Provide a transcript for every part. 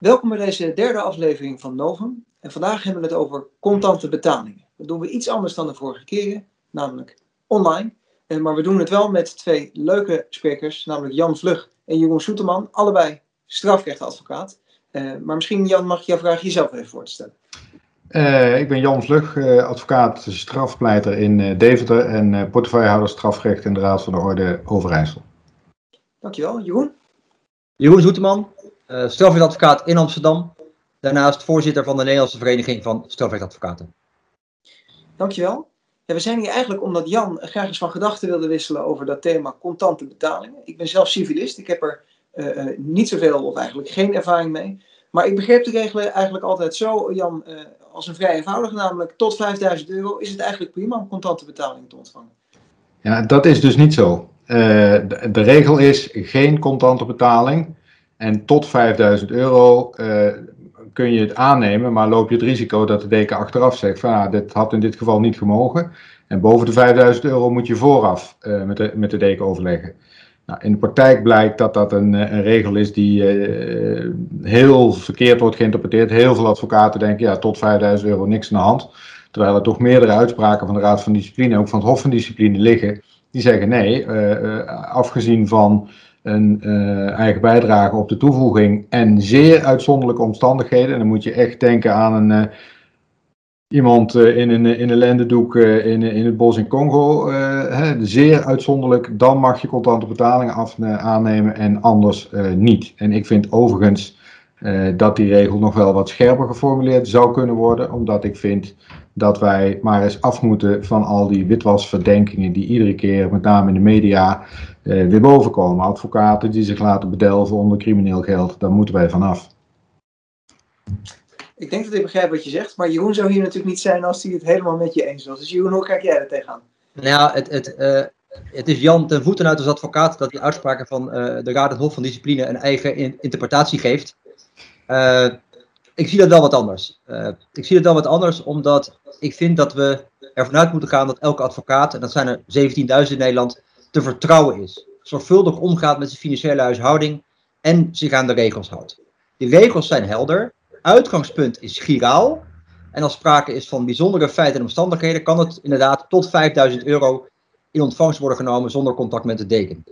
Welkom bij deze derde aflevering van Novum. En vandaag hebben we het over contante betalingen. Dat doen we iets anders dan de vorige keren, namelijk online. Eh, maar we doen het wel met twee leuke sprekers, namelijk Jan Vlug en Jeroen Soeterman, allebei strafrechtadvocaat. Uh, maar misschien, Jan, mag ik jou vragen jezelf even voor te stellen. Uh, ik ben Jan Vlug, uh, advocaat, strafpleiter in Deventer en portefeuillehouder strafrecht in de Raad van de Orde Overijssel. Dankjewel. Jeroen? Jeroen Zoeteman, uh, strafrechtadvocaat in Amsterdam. Daarnaast voorzitter van de Nederlandse Vereniging van Strafrechtadvocaten. Dankjewel. Ja, we zijn hier eigenlijk omdat Jan graag eens van gedachten wilde wisselen over dat thema contante betalingen. Ik ben zelf civilist, ik heb er uh, uh, niet zoveel of eigenlijk geen ervaring mee. Maar ik begreep de regelen eigenlijk altijd zo, Jan, uh, als een vrij eenvoudige, namelijk tot 5000 euro is het eigenlijk prima om contante betalingen te ontvangen. Ja, dat is dus niet zo. De, de, regel is geen contante betaling. En tot 5000 euro uh, kun je het aannemen, maar loop je het risico dat de deken achteraf zegt van ah, dit had in dit geval niet gemogen. En boven de 5000 euro moet je vooraf uh, met, de, met de deken overleggen. Nou, in de praktijk blijkt dat dat een, een regel is die heel verkeerd wordt geïnterpreteerd. Heel veel advocaten denken ja, tot 5000 euro niks aan de hand. Terwijl er toch meerdere uitspraken van de Raad van Discipline, ook van het Hof van Discipline liggen, die zeggen nee, afgezien van een uh, eigen bijdrage op de toevoeging en zeer uitzonderlijke omstandigheden. En dan moet je echt denken aan een, uh, iemand uh, in, een, in een lendendoek in, in het bos in Congo. Hè, zeer uitzonderlijk, dan mag je contante betalingen af, aannemen en anders niet. En ik vind overigens dat die regel nog wel wat scherper geformuleerd zou kunnen worden, omdat ik vind dat wij maar eens af moeten van al die witwasverdenkingen die iedere keer, met name in de media, eh, weer bovenkomen. Advocaten die zich laten bedelven onder crimineel geld, daar moeten wij vanaf. Ik denk dat ik begrijp wat je zegt, maar Jeroen zou hier natuurlijk niet zijn als hij het helemaal met je eens was. Dus Jeroen, hoe kijk jij er tegenaan? Nou, het, het, uh, het is Jan ten voeten uit als advocaat dat die uitspraken van uh, de Raad en Hof van Discipline een eigen in, interpretatie geeft. Uh, ik zie dat wel wat anders. ik zie dat wel wat anders omdat ik vind dat we ervan uit moeten gaan dat elke advocaat, en dat zijn er 17.000 in Nederland, te vertrouwen is. Zorgvuldig omgaat met zijn financiële huishouding en zich aan de regels houdt. Die regels zijn helder. Uitgangspunt is giraal. En als sprake is van bijzondere feiten en omstandigheden, kan het inderdaad tot 5000 euro in ontvangst worden genomen zonder contact met de deken.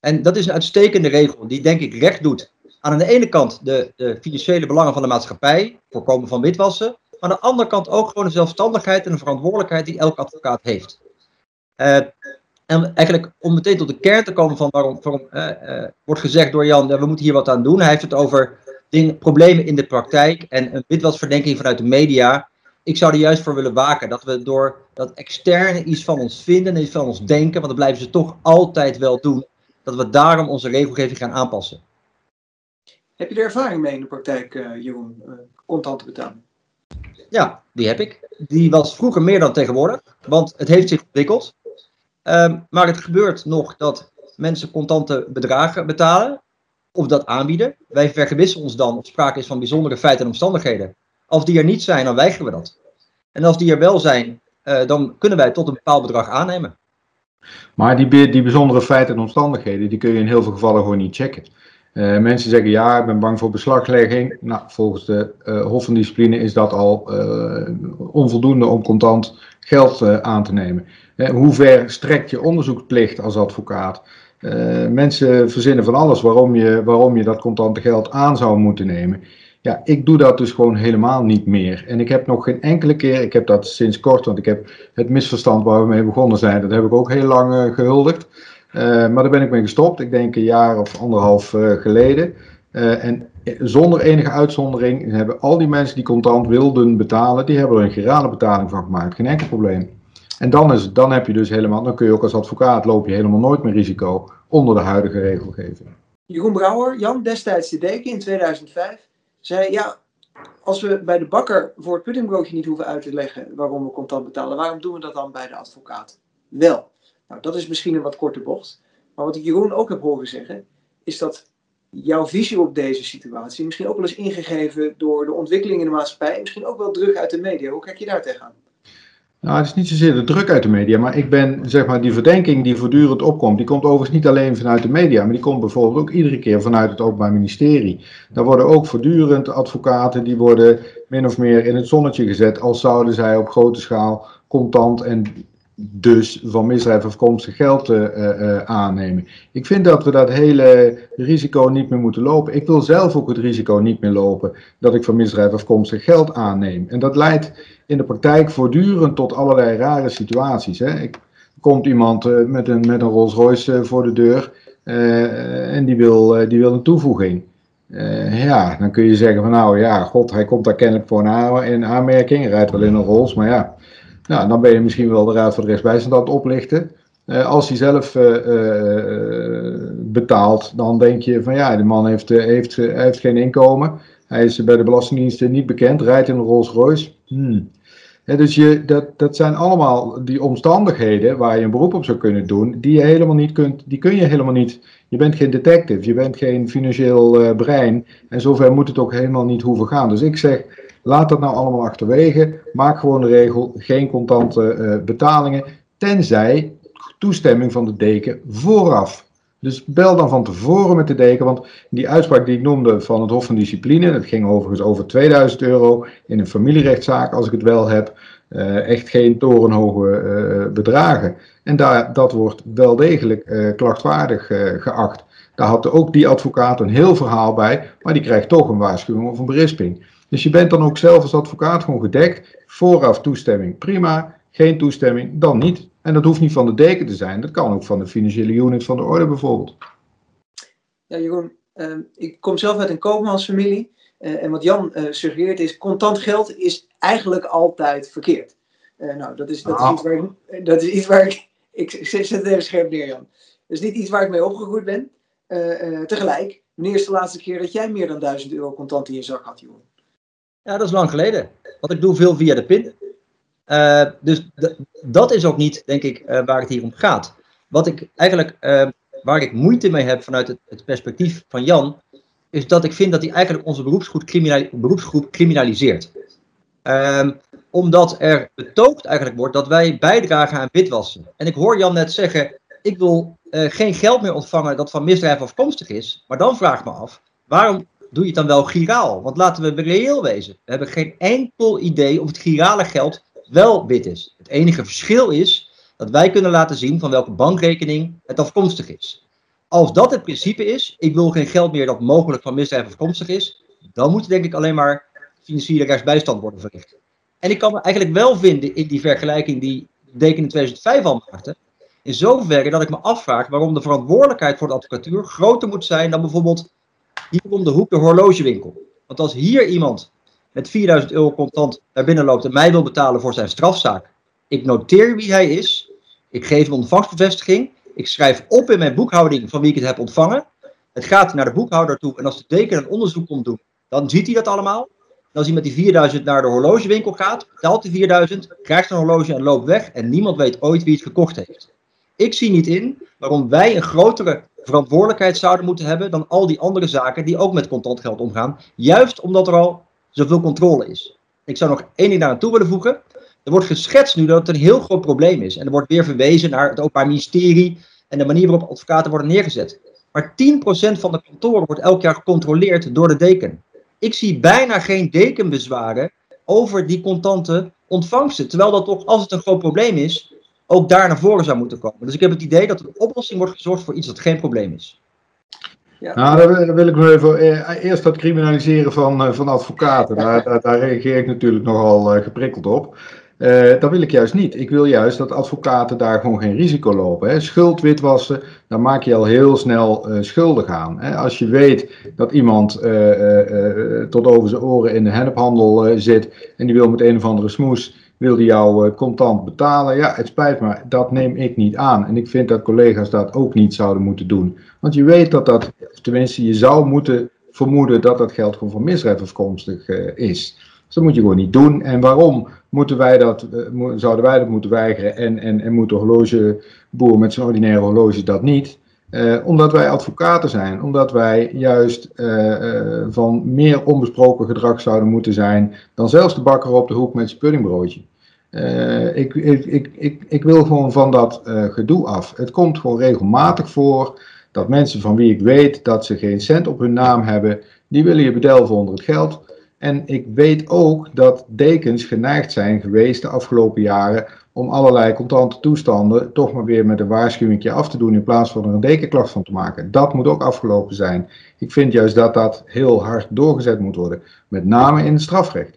En dat is een uitstekende regel die, denk ik, recht doet aan de ene kant de, financiële belangen van de maatschappij, voorkomen van witwassen, maar aan de andere kant ook gewoon de zelfstandigheid en de verantwoordelijkheid die elke advocaat heeft. Uh, en eigenlijk om meteen tot de kern te komen van waarom, waarom uh, wordt gezegd door Jan, we moeten hier wat aan doen. Hij heeft het over dingen, problemen in de praktijk en een witwasverdenking vanuit de media. Ik zou er juist voor willen waken dat we door dat externe iets van ons vinden en iets van ons denken, want dat blijven ze toch altijd wel doen, dat we daarom onze regelgeving gaan aanpassen. Heb je er ervaring mee in de praktijk, uh, Jeroen, uh, contante betaling? Ja, die heb ik. Die was vroeger meer dan tegenwoordig, want het heeft zich ontwikkeld. Um, maar het gebeurt nog dat mensen contante bedragen betalen of dat aanbieden. Wij vergewissen ons dan of sprake is van bijzondere feiten en omstandigheden. Als die er niet zijn, dan weigeren we dat. En als die er wel zijn, uh, dan kunnen wij tot een bepaald bedrag aannemen. Maar die, die bijzondere feiten en omstandigheden, die kun je in heel veel gevallen gewoon niet checken. Uh, mensen zeggen ja, ik ben bang voor beslaglegging. Nou, volgens de uh, Hof van Discipline is dat al uh, onvoldoende om contant geld aan te nemen. hoe ver strekt je onderzoeksplicht als advocaat? mensen verzinnen van alles waarom je, waarom je dat contante geld aan zou moeten nemen. Ja, ik doe dat dus gewoon helemaal niet meer. En ik heb nog geen enkele keer, ik heb dat sinds kort, want ik heb het misverstand waar we mee begonnen zijn, dat heb ik ook heel lang gehuldigd. Uh, maar daar ben ik mee gestopt, ik denk een jaar of anderhalf uh, geleden. Uh, en zonder enige uitzondering hebben al die mensen die contant wilden betalen, die hebben er een gerale betaling van gemaakt. Geen enkel probleem. En dan, is, dan heb je dus helemaal, dan kun je ook als advocaat loop je helemaal nooit meer risico onder de huidige regelgeving. Jeroen Brouwer, Jan, destijds de deken in 2005, zei ja, als we bij de bakker voor het puddingbroodje niet hoeven uit te leggen waarom we contant betalen, waarom doen we dat dan bij de advocaat wel? Nou, dat is misschien een wat korte bocht. Maar wat ik Jeroen ook heb horen zeggen, is dat jouw visie op deze situatie misschien ook wel eens ingegeven door de ontwikkeling in de maatschappij en misschien ook wel druk uit de media. Hoe kijk je daar tegenaan? Nou, het is niet zozeer de druk uit de media, maar ik ben, zeg maar, die verdenking die voortdurend opkomt, die komt overigens niet alleen vanuit de media, maar die komt bijvoorbeeld ook iedere keer vanuit het Openbaar Ministerie. Daar worden ook voortdurend advocaten, die worden min of meer in het zonnetje gezet, als zouden zij op grote schaal contant en dus van misdrijf afkomstig geld uh, uh, aannemen. Ik vind dat we dat hele risico niet meer moeten lopen. Ik wil zelf ook het risico niet meer lopen dat ik van misdrijf afkomstig geld aanneem. En dat leidt in de praktijk voortdurend tot allerlei rare situaties. Hè. Ik, komt iemand met, een, met een Rolls Royce voor de deur en die wil, die wil een toevoeging. ja, dan kun je zeggen van nou ja, god, hij komt daar kennelijk voor in aanmerking. Rijdt wel in een Rolls, maar ja, nou, dan ben je misschien wel de Raad van de Rechtsbijstand aan het oplichten. Uh, als hij zelf uh, uh, betaalt, dan denk je van ja, de man heeft, heeft, heeft geen inkomen. Hij is bij de Belastingdienst niet bekend, rijdt in een Rolls Royce. Hmm. dus je, dat, dat zijn allemaal die omstandigheden waar je een beroep op zou kunnen doen, die je helemaal niet kunt, die kun je helemaal niet. Je bent geen detective, je bent geen financieel brein. En zover moet het ook helemaal niet hoeven gaan. Dus ik zeg, Laat dat nou allemaal achterwege. Maak gewoon de regel: geen contante uh, betalingen. Tenzij toestemming van de deken vooraf. Dus bel dan van tevoren met de deken, want die uitspraak die ik noemde van het Hof van Discipline, dat ging overigens over 2000 euro in een familierechtszaak, als ik het wel heb, uh, echt geen torenhoge uh, bedragen. En daar, dat wordt wel degelijk klachtwaardig geacht. Daar had ook die advocaat een heel verhaal bij, maar die krijgt toch een waarschuwing of een berisping. Dus je bent dan ook zelf als advocaat gewoon gedekt. Vooraf toestemming, prima. Geen toestemming, dan niet. En dat hoeft niet van de deken te zijn. Dat kan ook van de financiële unit van de orde bijvoorbeeld. Ja, Jeroen, uh, ik kom zelf uit een koopmansfamilie. Uh, en wat Jan uh, suggereert is, contant geld is eigenlijk altijd verkeerd. Eh, nou, dat is, dat, is ah. iets waar ik, dat is iets waar ik... Ik zet het even scherp neer, Jan. Dat is niet iets waar ik mee opgegroeid ben. tegelijk, wanneer is de laatste keer dat jij meer dan 1000 euro contant in je zak had, Jeroen? Ja, dat is lang geleden. Want ik doe veel via de PIN. Uh, dus dat is ook niet, denk ik, uh, waar het hier om gaat. Wat ik eigenlijk, uh, waar ik moeite mee heb vanuit het, perspectief van Jan, is dat ik vind dat hij eigenlijk onze beroepsgroep, beroepsgroep criminaliseert. Ehm, omdat er betoogd eigenlijk wordt dat wij bijdragen aan witwassen. En ik hoor Jan net zeggen, ik wil geen geld meer ontvangen dat van misdrijf afkomstig is. Maar dan vraag ik me af, waarom doe je het dan wel giraal? Want laten we reëel wezen. We hebben geen enkel idee of het girale geld wel wit is. Het enige verschil is dat wij kunnen laten zien van welke bankrekening het afkomstig is. Als dat het principe is, ik wil geen geld meer dat mogelijk van misdrijf afkomstig is, dan moet denk ik alleen maar financiële rechtsbijstand worden verricht. En ik kan me eigenlijk wel vinden in die vergelijking die Deken in 2005 al maakte. In zoverre dat ik me afvraag waarom de verantwoordelijkheid voor de advocatuur groter moet zijn dan bijvoorbeeld hier om de hoek de horlogewinkel. Want als hier iemand met 4000 euro contant naar binnen loopt en mij wil betalen voor zijn strafzaak, ik noteer wie hij is, ik geef een ontvangstbevestiging, ik schrijf op in mijn boekhouding van wie ik het heb ontvangen. Het gaat naar de boekhouder toe en als de deken een onderzoek komt doen, dan ziet hij dat allemaal. En als hij met die 4000 naar de horlogewinkel gaat, betaalt die 4000, krijgt een horloge en loopt weg en niemand weet ooit wie het gekocht heeft. Ik zie niet in waarom wij een grotere verantwoordelijkheid zouden moeten hebben dan al die andere zaken die ook met contant geld omgaan. Juist omdat er al zoveel controle is. Ik zou nog één ding daar aan toe willen voegen. Er wordt geschetst nu dat het een heel groot probleem is. En er wordt weer verwezen naar het Openbaar Ministerie en de manier waarop advocaten worden neergezet. Maar 10% van de kantoren wordt elk jaar gecontroleerd door de deken. Ik zie bijna geen dekenbezwaren over die contante ontvangsten. Terwijl dat toch, als het een groot probleem is, ook daar naar voren zou moeten komen. Dus ik heb het idee dat er een oplossing wordt gezorgd voor iets dat geen probleem is. Ja. Nou, daar wil ik nog even. Eh, eerst dat criminaliseren van, eh, van advocaten. Daar, daar, daar, reageer ik natuurlijk nogal uh, geprikkeld op. Uh, dat wil ik juist niet. Ik wil juist dat advocaten daar gewoon geen risico lopen. Hè. Schuld witwassen, dan maak je al heel snel uh, schuldig aan. Hè. Als je weet dat iemand uh, tot over zijn oren in de hennephandel zit en die wil met een of andere smoes wilde jou uh, contant betalen. Ja, het spijt me, dat neem ik niet aan. En ik vind dat collega's dat ook niet zouden moeten doen. Want je weet dat dat, tenminste, je zou moeten vermoeden dat dat geld gewoon van misdrijf afkomstig uh, is. Dus dat moet je gewoon niet doen. En waarom moeten wij dat, uh, zouden wij dat moeten weigeren en, en, en moet de horlogeboer met zijn ordinaire horloge dat niet? Uh, omdat wij advocaten zijn, omdat wij juist uh, uh, van meer onbesproken gedrag zouden moeten zijn dan zelfs de bakker op de hoek met zijn puddingbroodje. Ik, ik, ik, ik, wil gewoon van dat gedoe af. Het komt gewoon regelmatig voor dat mensen van wie ik weet dat ze geen cent op hun naam hebben, die willen je bedelven onder het geld. En ik weet ook dat dekens geneigd zijn geweest de afgelopen jaren om allerlei contante toestanden toch maar weer met een waarschuwing af te doen in plaats van er een dekenklacht van te maken. Dat moet ook afgelopen zijn. Ik vind juist dat dat heel hard doorgezet moet worden, met name in het strafrecht.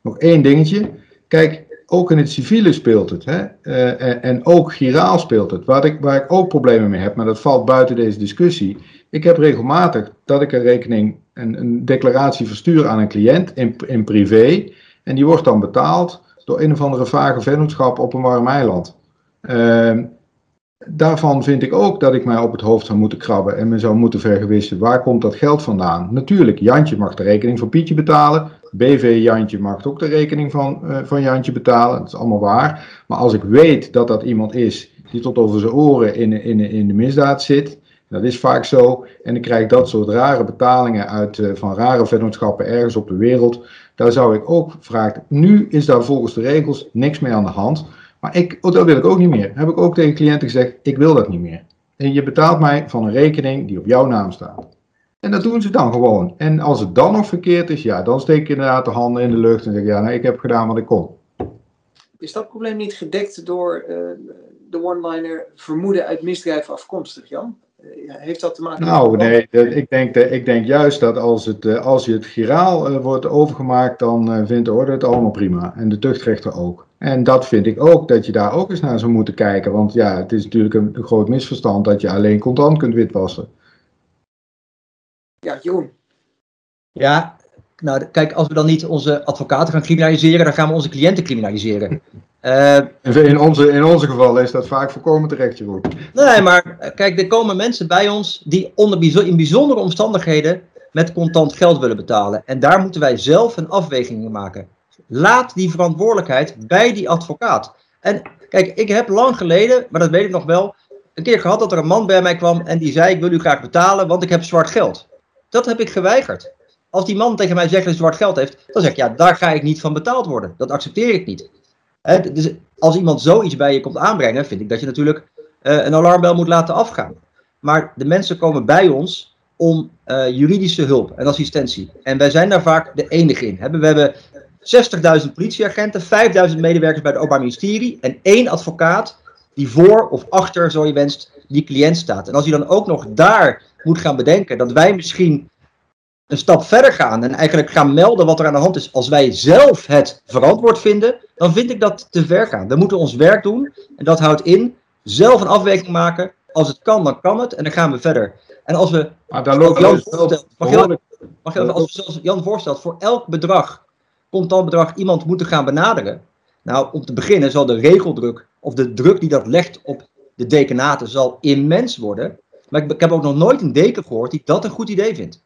Nog één dingetje. Kijk, ook in het civiele speelt het. Hè? Uh, en ook giraal speelt het. Waar ik, waar ik ook problemen mee heb, maar dat valt buiten deze discussie. Ik heb regelmatig dat ik een rekening, een, een declaratie verstuur aan een cliënt in, in privé. En die wordt dan betaald door een of andere vage vennootschap op een warm eiland. Uh, daarvan vind ik ook dat ik mij op het hoofd zou moeten krabben en me zou moeten vergewissen. Waar komt dat geld vandaan? Natuurlijk, Jantje mag de rekening van Pietje betalen. BV Jantje mag ook de rekening van, uh, van Jantje betalen. Dat is allemaal waar. Maar als ik weet dat dat iemand is die tot over zijn oren in, in, in de misdaad zit. Dat is vaak zo. En ik krijg dat soort rare betalingen uit, uh, van rare vennootschappen ergens op de wereld. Daar zou ik ook vragen. Nu is daar volgens de regels niks mee aan de hand. Maar ik, oh, dat wil ik ook niet meer. Heb ik ook tegen cliënten gezegd: ik wil dat niet meer. En je betaalt mij van een rekening die op jouw naam staat. En dat doen ze dan gewoon. En als het dan nog verkeerd is, ja, dan steek je inderdaad de handen in de lucht en zeg ja, nee, ik heb gedaan wat ik kon. Is dat probleem niet gedekt door uh, de one-liner vermoeden uit misdrijf afkomstig, Jan? Heeft dat te maken nou, met... Nou, nee, ik denk, ik denk juist dat als, het, uh, als je het giraal wordt overgemaakt, dan vindt de orde het allemaal prima. En de tuchtrechter ook. En dat vind ik ook, dat je daar ook eens naar zou moeten kijken. Want ja, het is natuurlijk een, een groot misverstand dat je alleen contant kunt witwassen. Ja, Jeroen. Ja, nou kijk, als we dan niet onze advocaten gaan criminaliseren, dan gaan we onze cliënten criminaliseren. Uh, in, onze, in onze geval is dat vaak voorkomen terecht, Jeroen. Nee, maar eh, kijk, er komen mensen bij ons die onder, in bijzondere omstandigheden met contant geld willen betalen. En daar moeten wij zelf een afweging in maken. Laat die verantwoordelijkheid bij die advocaat. En kijk, ik heb lang geleden, maar dat weet ik nog wel, een keer gehad dat er een man bij mij kwam en die zei: Ik wil u graag betalen, want ik heb zwart geld. Dat heb ik geweigerd. Als die man tegen mij zegt dat hij zwart geld heeft, dan zeg ik ja, daar ga ik niet van betaald worden. Dat accepteer ik niet. Dus als iemand zoiets bij je komt aanbrengen, vind ik dat je natuurlijk uh, een alarmbel moet laten afgaan. Maar de mensen komen bij ons om uh, juridische hulp en assistentie. En wij zijn daar vaak de enige in. We hebben 60.000 politieagenten, 5.000 medewerkers bij het Openbaar Ministerie en één advocaat die voor of achter, zo je wenst, die cliënt staat. En als je dan ook nog daar moet gaan bedenken dat wij misschien een stap verder gaan en eigenlijk gaan melden wat er aan de hand is als wij zelf het verantwoord vinden, dan vind ik dat te ver gaan. We moeten ons werk doen en dat houdt in zelf een afweging maken. Als het kan, dan kan het en dan gaan we verder. En als we, maar daar loopt Jan voorstelt, mag je, mag je, als we Jan voorstelt, voor elk bedrag, contant bedrag, iemand moeten gaan benaderen. Nou, om te beginnen zal de regeldruk of de druk die dat legt op de dekenaten zal immens worden. Maar ik, ik heb ook nog nooit een deken gehoord die dat een goed idee vindt.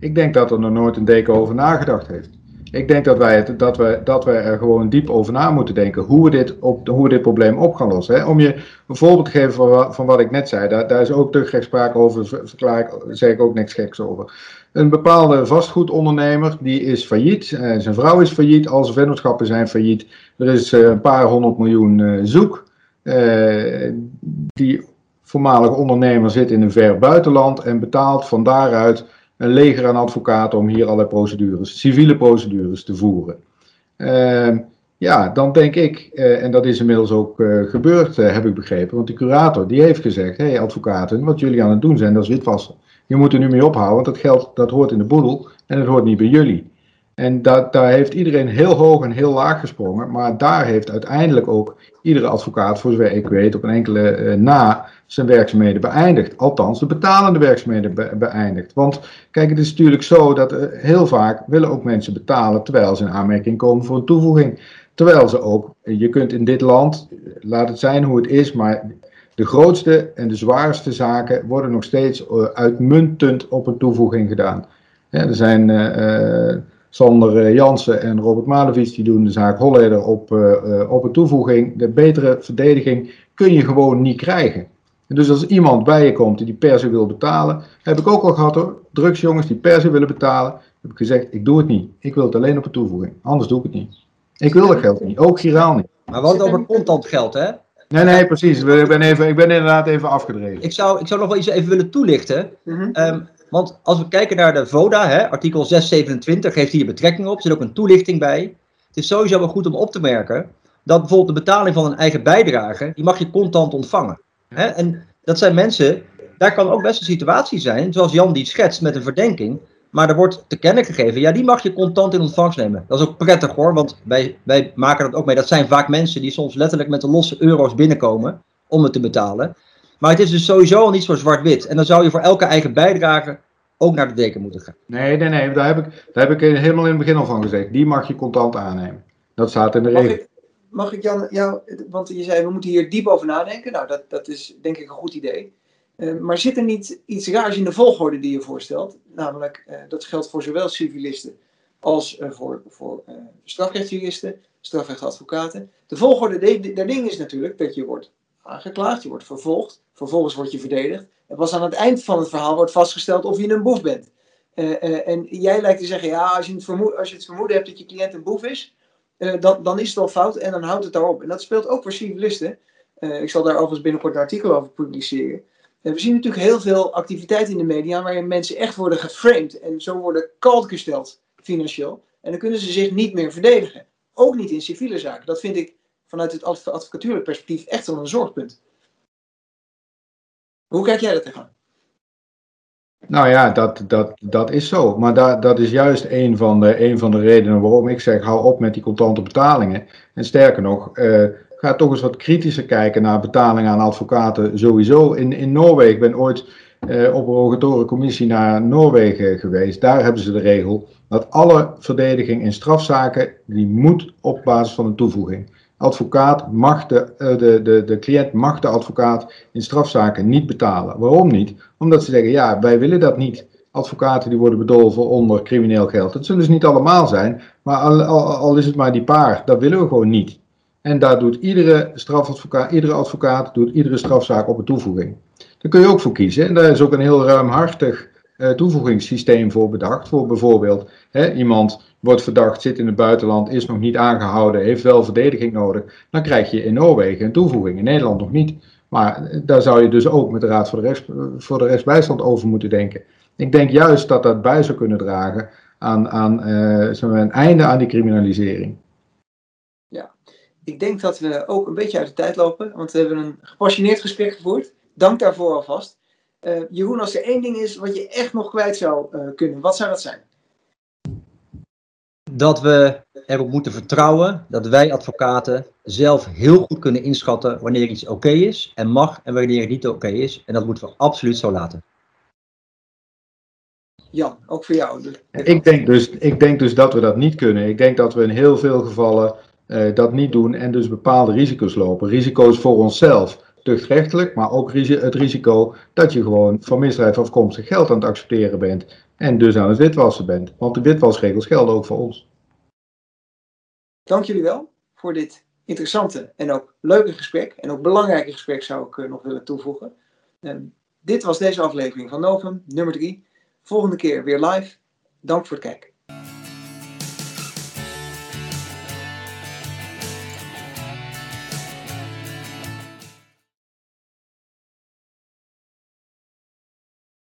Ik denk dat er nog nooit een deken over nagedacht heeft. Ik denk dat wij, het, dat, wij, dat wij er gewoon diep over na moeten denken hoe we dit, op, hoe we dit probleem op gaan lossen. Hè. Om je een voorbeeld te geven van, van wat ik net zei, daar, daar is ook tuchtrechtspraak over, verklaar ik, zeg ik ook niks geks over. Een bepaalde vastgoedondernemer die is failliet, eh, zijn vrouw is failliet, al zijn vennootschappen zijn failliet. Er is eh, een paar honderd miljoen eh, zoek. Die voormalige ondernemer zit in een ver buitenland en betaalt van daaruit een leger aan advocaten om hier allerlei procedures, civiele procedures te voeren. Uh, ja, dan denk ik, uh, en dat is inmiddels ook uh, gebeurd, heb ik begrepen, want de curator die heeft gezegd, hé hey, advocaten, wat jullie aan het doen zijn, dat is witwassen. Je moet er nu mee ophouden, want dat geld dat hoort in de boedel en het hoort niet bij jullie. En dat, daar heeft iedereen heel hoog en heel laag gesprongen, maar daar heeft uiteindelijk ook iedere advocaat, voor zover ik weet, op een enkele na zijn werkzaamheden beëindigt. Althans, de betalende werkzaamheden be beëindigt. Want kijk, het is natuurlijk zo dat uh, heel vaak willen ook mensen betalen terwijl ze in aanmerking komen voor een toevoeging. Terwijl ze ook, je kunt in dit land, laat het zijn hoe het is, maar de grootste en de zwaarste zaken worden nog steeds uitmuntend op een toevoeging gedaan. Er zijn Sander Jansen en Robert Malevich die doen de zaak Holleder op, op een toevoeging. De betere verdediging kun je gewoon niet krijgen. En dus als iemand bij je komt die per se wil betalen, heb ik ook al gehad hoor, drugsjongens die per se willen betalen, heb ik gezegd, ik doe het niet. Ik wil het alleen op een toevoeging, anders doe ik het niet. Ik wil dat geld niet, ook giraal niet. Maar het over contant geld, hè? Nee, nee, precies. Ik ben, even, ik ben inderdaad even afgedreven. Ik zou, ik zou nog wel iets even willen toelichten. Ehm, want als we kijken naar de VODA, hè, artikel 627 geeft hier betrekking op, er zit ook een toelichting bij. Het is sowieso wel goed om op te merken dat bijvoorbeeld de betaling van een eigen bijdrage, die mag je contant ontvangen. Hè? En dat zijn mensen, daar kan ook best een situatie zijn, zoals Jan die schetst met een verdenking, maar er wordt te kennen gegeven, ja, die mag je contant in ontvangst nemen. Dat is ook prettig hoor, want wij, wij maken dat ook mee. Dat zijn vaak mensen die soms letterlijk met de losse euro's binnenkomen om het te betalen. Maar het is dus sowieso al niet zo zwart-wit. En dan zou je voor elke eigen bijdrage ook naar de deken moeten gaan. Nee, nee, nee. Daar heb, ik, daar heb ik helemaal in het begin al van gezegd. Die mag je contant aannemen. Dat staat in de Mag regel. ik, mag ik Jan, jou, want je zei we moeten hier diep over nadenken. Nou, dat, dat is denk ik een goed idee. Eh, maar zit er niet iets raars in de volgorde die je voorstelt? Namelijk, eh, dat geldt voor zowel civilisten als eh, voor, voor eh, strafrechtjuristen, strafrechtadvocaten. De volgorde de- der dingen is natuurlijk dat je wordt aangeklaagd, je wordt vervolgd, vervolgens word je verdedigd. En pas aan het eind van het verhaal wordt vastgesteld of je een boef bent. Eh, eh, en jij lijkt te zeggen, ja, als je, het vermoed, als je het vermoeden hebt dat je cliënt een boef is, eh, dan, dan is het al fout en dan houdt het daarop. En dat speelt ook voor civilisten. Ik zal daar overigens binnenkort een artikel over publiceren. We zien natuurlijk heel veel activiteiten in de media waarin mensen echt worden geframed en zo worden kalt gesteld financieel. En dan kunnen ze zich niet meer verdedigen. Ook niet in civiele zaken. Dat vind ik vanuit het adv- advocatuurlijk perspectief echt wel een zorgpunt. Hoe kijk jij dat tegenaan? Nou ja, dat, dat, dat is zo. Maar da, dat is juist een van, de, een van de redenen waarom ik zeg: hou op met die contante betalingen. En sterker nog, eh, ga toch eens wat kritischer kijken naar betalingen aan advocaten sowieso. In, in Noorwegen, ik ben ooit eh, op een rogatorencommissie naar Noorwegen geweest. Daar hebben ze de regel dat alle verdediging in strafzaken, die moet op basis van een toevoeging. Advocaat mag de, eh, de, de, de cliënt mag de advocaat in strafzaken niet betalen. Waarom niet? Omdat ze zeggen, ja, wij willen dat niet. Advocaten die worden bedolven onder crimineel geld. Dat zullen dus niet allemaal zijn, maar al, al, al is het maar die paar, dat willen we gewoon niet. En daar doet iedere strafadvocaat, iedere advocaat doet iedere strafzaak op een toevoeging. Daar kun je ook voor kiezen. En daar is ook een heel ruimhartig toevoegingssysteem voor bedacht. Voor bijvoorbeeld hè, iemand wordt verdacht, zit in het buitenland, is nog niet aangehouden, heeft wel verdediging nodig. Dan krijg je in Noorwegen een toevoeging, in Nederland nog niet. Maar eh, daar zou je dus ook met de Raad voor de, rechts, voor de Rechtsbijstand over moeten denken. Ik denk juist dat dat bij zou kunnen dragen aan, aan eh, maar een einde aan die criminalisering. Ik denk dat we ook een beetje uit de tijd lopen, want we hebben een gepassioneerd gesprek gevoerd. Dank daarvoor alvast. Eh, Jeroen, als er één ding is wat je echt nog kwijt zou eh, kunnen, wat zou dat zijn? Dat we erop moeten vertrouwen dat wij advocaten zelf heel goed kunnen inschatten wanneer iets oké is en mag en wanneer het niet oké is. En dat moeten we absoluut zo laten. Jan, ook voor jou. Ik denk, dus, ik denk dus dat we dat niet kunnen. Ik denk dat we in heel veel gevallen eh, dat niet doen en dus bepaalde risico's lopen. Risico's voor onszelf, tuchtrechtelijk, maar ook het risico dat je gewoon van misdrijf afkomstig geld aan het accepteren bent en dus aan het witwassen bent. Want de witwasregels gelden ook voor ons. Dank jullie wel voor dit interessante en ook leuke gesprek. En ook belangrijke gesprek zou ik eh, nog willen toevoegen. Ehm, dit was deze aflevering van Novum, nummer 3. Volgende keer weer live. Dank voor het kijken.